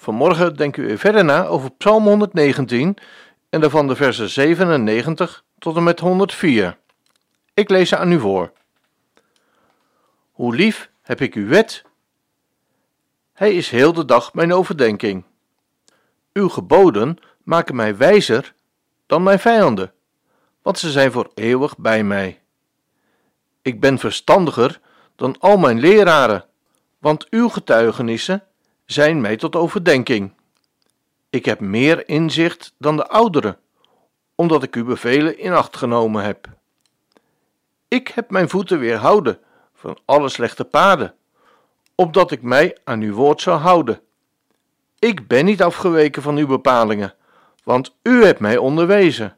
Vanmorgen denken weer verder na over Psalm 119 en daarvan de versen 97 tot en met 104. Ik lees ze aan u voor. Hoe lief heb ik uw wet? Hij is heel de dag mijn overdenking. Uw geboden maken mij wijzer dan mijn vijanden, want ze zijn voor eeuwig bij mij. Ik ben verstandiger dan al mijn leraren want uw getuigenissen zijn mij tot overdenking. Ik heb meer inzicht dan de ouderen, omdat ik uw bevelen in acht genomen heb. Ik heb mijn voeten weerhouden van alle slechte paden, opdat ik mij aan uw woord zou houden. Ik ben niet afgeweken van uw bepalingen, want u hebt mij onderwezen.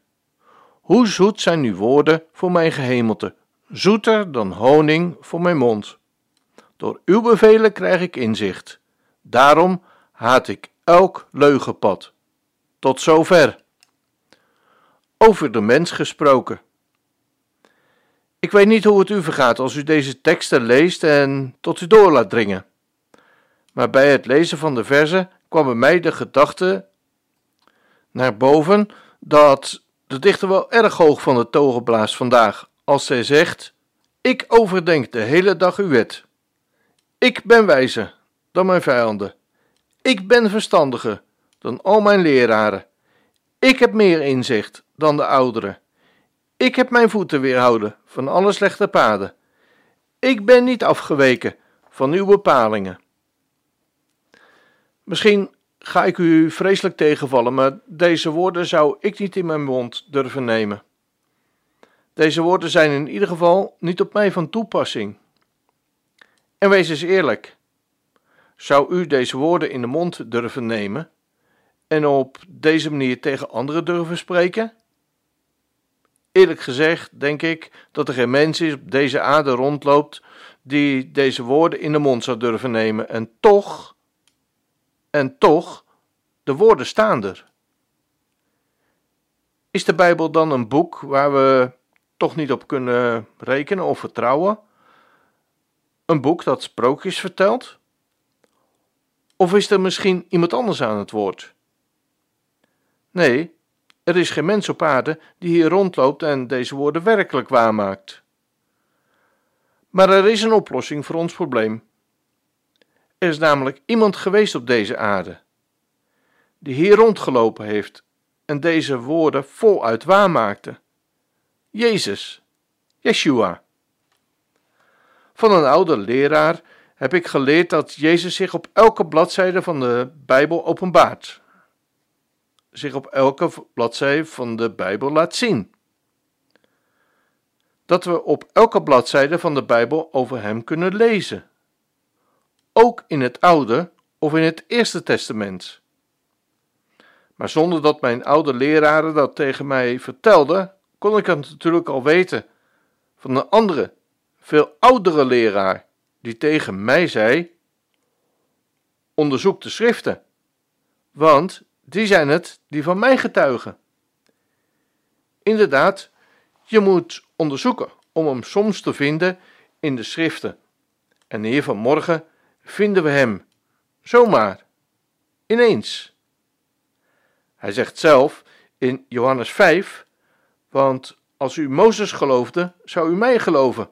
Hoe zoet zijn uw woorden voor mijn gehemelte, zoeter dan honing voor mijn mond. Door uw bevelen krijg ik inzicht. Daarom haat ik elk leugenpad. Tot zover. Over de mens gesproken. Ik weet niet hoe het u vergaat als u deze teksten leest en tot u door laat dringen. Maar bij het lezen van de verzen kwam bij mij de gedachte naar boven dat de dichter wel erg hoog van de togen blaast vandaag als zij zegt: Ik overdenk de hele dag uw wet. Ik ben wijzer dan mijn vijanden. Ik ben verstandiger dan al mijn leraren. Ik heb meer inzicht dan de ouderen. Ik heb mijn voeten weerhouden van alle slechte paden. Ik ben niet afgeweken van uw bepalingen. Misschien ga ik u vreselijk tegenvallen, maar deze woorden zou ik niet in mijn mond durven nemen. Deze woorden zijn in ieder geval niet op mij van toepassing. En wees eens eerlijk. Zou u deze woorden in de mond durven nemen en op deze manier tegen anderen durven spreken? Eerlijk gezegd denk ik dat er geen mens is op deze aarde rondloopt die deze woorden in de mond zou durven nemen. En toch, en toch, de woorden staan er. Is de Bijbel dan een boek waar we toch niet op kunnen rekenen of vertrouwen? Een boek dat sprookjes vertelt? Of is er misschien iemand anders aan het woord? Nee, er is geen mens op aarde die hier rondloopt en deze woorden werkelijk waarmaakt. Maar er is een oplossing voor ons probleem. Er is namelijk iemand geweest op deze aarde, die hier rondgelopen heeft en deze woorden voluit waarmaakte. Jezus, Yeshua. Van een oude leraar heb ik geleerd dat Jezus zich op elke bladzijde van de Bijbel openbaart. Zich op elke bladzijde van de Bijbel laat zien. Dat we op elke bladzijde van de Bijbel over Hem kunnen lezen. Ook in het Oude of in het Eerste Testament. Maar zonder dat mijn oude leraren dat tegen mij vertelden, kon ik het natuurlijk al weten van een andere veel oudere leraar, die tegen mij zei: Onderzoek de schriften, want die zijn het die van mij getuigen. Inderdaad, je moet onderzoeken om hem soms te vinden in de schriften. En hier vanmorgen vinden we hem, zomaar, ineens. Hij zegt zelf in Johannes 5, want als u Mozes geloofde, zou u mij geloven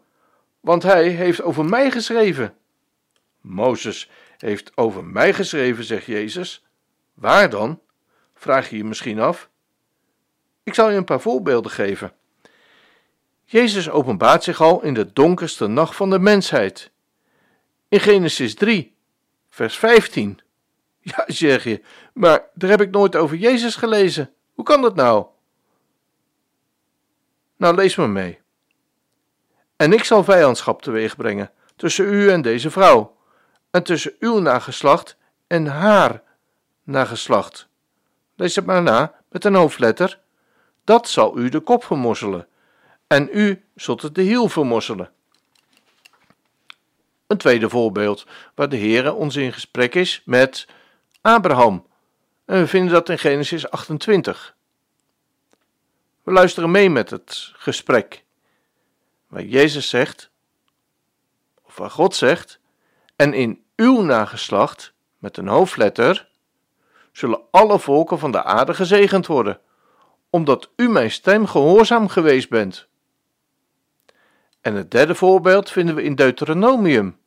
want hij heeft over mij geschreven. Mozes heeft over mij geschreven, zegt Jezus. Waar dan? Vraag je je misschien af. Ik zal je een paar voorbeelden geven. Jezus openbaart zich al in de donkerste nacht van de mensheid. In Genesis 3, vers 15. Ja, zeg je, maar daar heb ik nooit over Jezus gelezen. Hoe kan dat nou? Nou, lees me mee. En ik zal vijandschap teweeg brengen tussen u en deze vrouw, en tussen uw nageslacht en haar nageslacht. Lees het maar na met een hoofdletter, dat zal u de kop vermorzelen, en u zult het de hiel vermorzelen. Een tweede voorbeeld waar de Heere ons in gesprek is met Abraham. En we vinden dat in Genesis 28. We luisteren mee met het gesprek. Waar Jezus zegt, of waar God zegt, en in uw nageslacht, met een hoofdletter, zullen alle volken van de aarde gezegend worden, omdat u mijn stem gehoorzaam geweest bent. En het derde voorbeeld vinden we in Deuteronomium,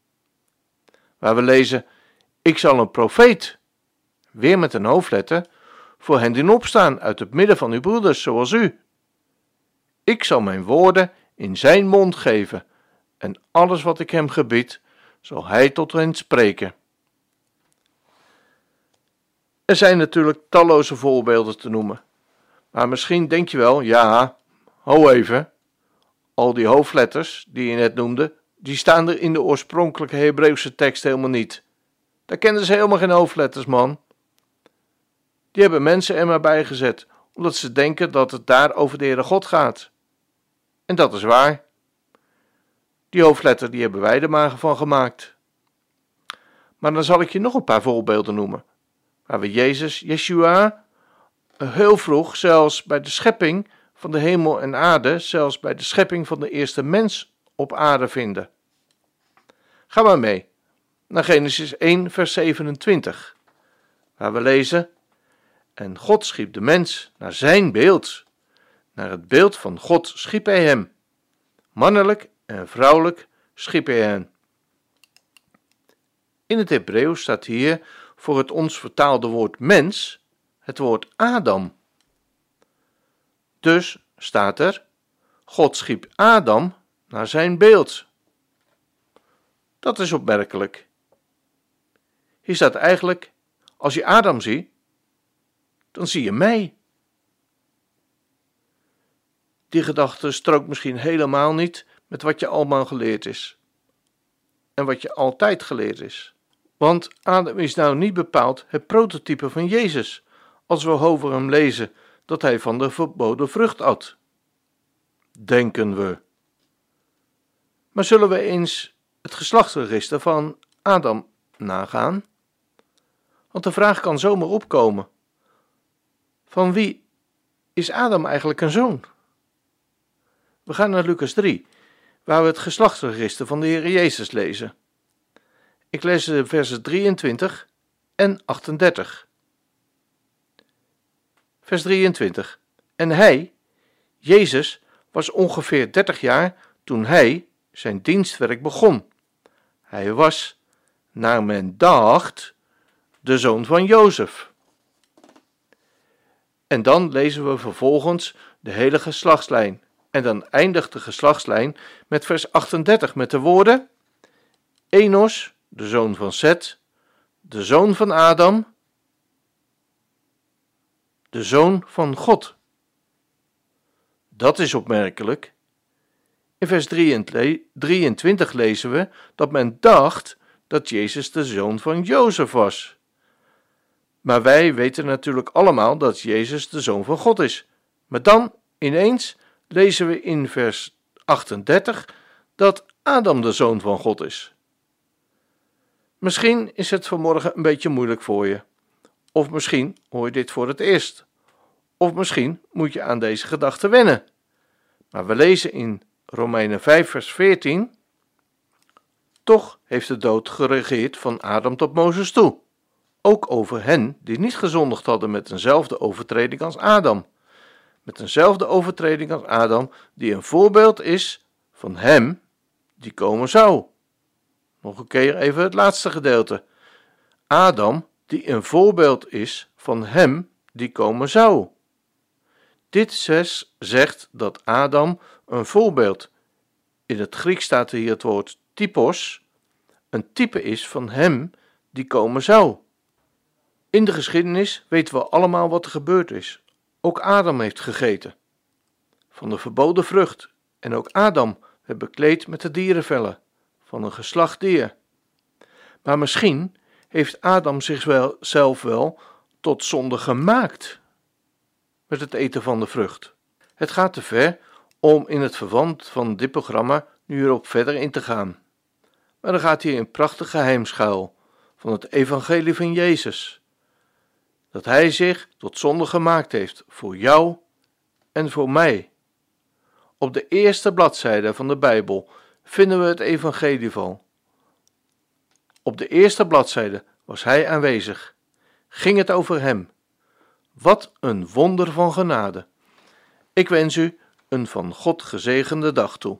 waar we lezen: Ik zal een profeet, weer met een hoofdletter, voor hen doen opstaan uit het midden van uw broeders, zoals u. Ik zal mijn woorden in zijn mond geven, en alles wat ik hem gebied, zal hij tot hen spreken. Er zijn natuurlijk talloze voorbeelden te noemen. Maar misschien denk je wel, ja, ho even. Al die hoofdletters die je net noemde, die staan er in de oorspronkelijke Hebreeuwse tekst helemaal niet. Daar kennen ze helemaal geen hoofdletters, man. Die hebben mensen er maar bij gezet, omdat ze denken dat het daar over de Heere God gaat. En dat is waar. Die hoofdletter die hebben wij er maar van gemaakt. Maar dan zal ik je nog een paar voorbeelden noemen, waar we Jezus, Yeshua, heel vroeg, zelfs bij de schepping van de hemel en aarde, zelfs bij de schepping van de eerste mens op aarde vinden. Ga maar mee naar Genesis 1, vers 27, waar we lezen: En God schiep de mens naar zijn beeld. Naar het beeld van God schiep hij hem. Mannelijk en vrouwelijk schiep hij hen. In het Hebreeuws staat hier voor het ons vertaalde woord mens het woord Adam. Dus staat er: God schiep Adam naar zijn beeld. Dat is opmerkelijk. Hier staat eigenlijk: als je Adam ziet, dan zie je mij. Die gedachte strookt misschien helemaal niet met wat je allemaal geleerd is. En wat je altijd geleerd is. Want Adam is nou niet bepaald het prototype van Jezus, als we over hem lezen dat hij van de verboden vrucht at. Denken we. Maar zullen we eens het geslachtsregister van Adam nagaan? Want de vraag kan zomaar opkomen: van wie is Adam eigenlijk een zoon? We gaan naar Lucas 3, waar we het geslachtsregister van de Heer Jezus lezen. Ik lees de versen 23 en 38. Vers 23. En hij, Jezus, was ongeveer 30 jaar toen hij zijn dienstwerk begon. Hij was, naar men dacht, de zoon van Jozef. En dan lezen we vervolgens de hele geslachtslijn. En dan eindigt de geslachtslijn met vers 38 met de woorden: Enos, de zoon van Seth, de zoon van Adam, de zoon van God. Dat is opmerkelijk. In vers 23 lezen we dat men dacht dat Jezus de zoon van Jozef was. Maar wij weten natuurlijk allemaal dat Jezus de zoon van God is. Maar dan ineens lezen we in vers 38 dat Adam de zoon van God is. Misschien is het vanmorgen een beetje moeilijk voor je. Of misschien hoor je dit voor het eerst. Of misschien moet je aan deze gedachte wennen. Maar we lezen in Romeinen 5, vers 14. Toch heeft de dood geregeerd van Adam tot Mozes toe. Ook over hen die niet gezondigd hadden met eenzelfde overtreding als Adam met eenzelfde overtreding als Adam, die een voorbeeld is van hem die komen zou. Nog een keer even het laatste gedeelte. Adam, die een voorbeeld is van hem die komen zou. Dit zes zegt dat Adam een voorbeeld, in het Grieks staat er hier het woord typos, een type is van hem die komen zou. In de geschiedenis weten we allemaal wat er gebeurd is ook Adam heeft gegeten van de verboden vrucht, en ook Adam werd bekleed met de dierenvellen van een geslacht dier. Maar misschien heeft Adam zichzelf wel tot zonde gemaakt. met het eten van de vrucht. Het gaat te ver om in het verband van dit programma nu erop verder in te gaan. Maar er gaat hier een prachtig geheim schuil van het evangelie van Jezus. Dat Hij zich tot zonde gemaakt heeft voor jou en voor mij. Op de eerste bladzijde van de Bijbel vinden we het evangelie van. Op de eerste bladzijde was Hij aanwezig. Ging het over Hem. Wat een wonder van genade. Ik wens u een van God gezegende dag toe.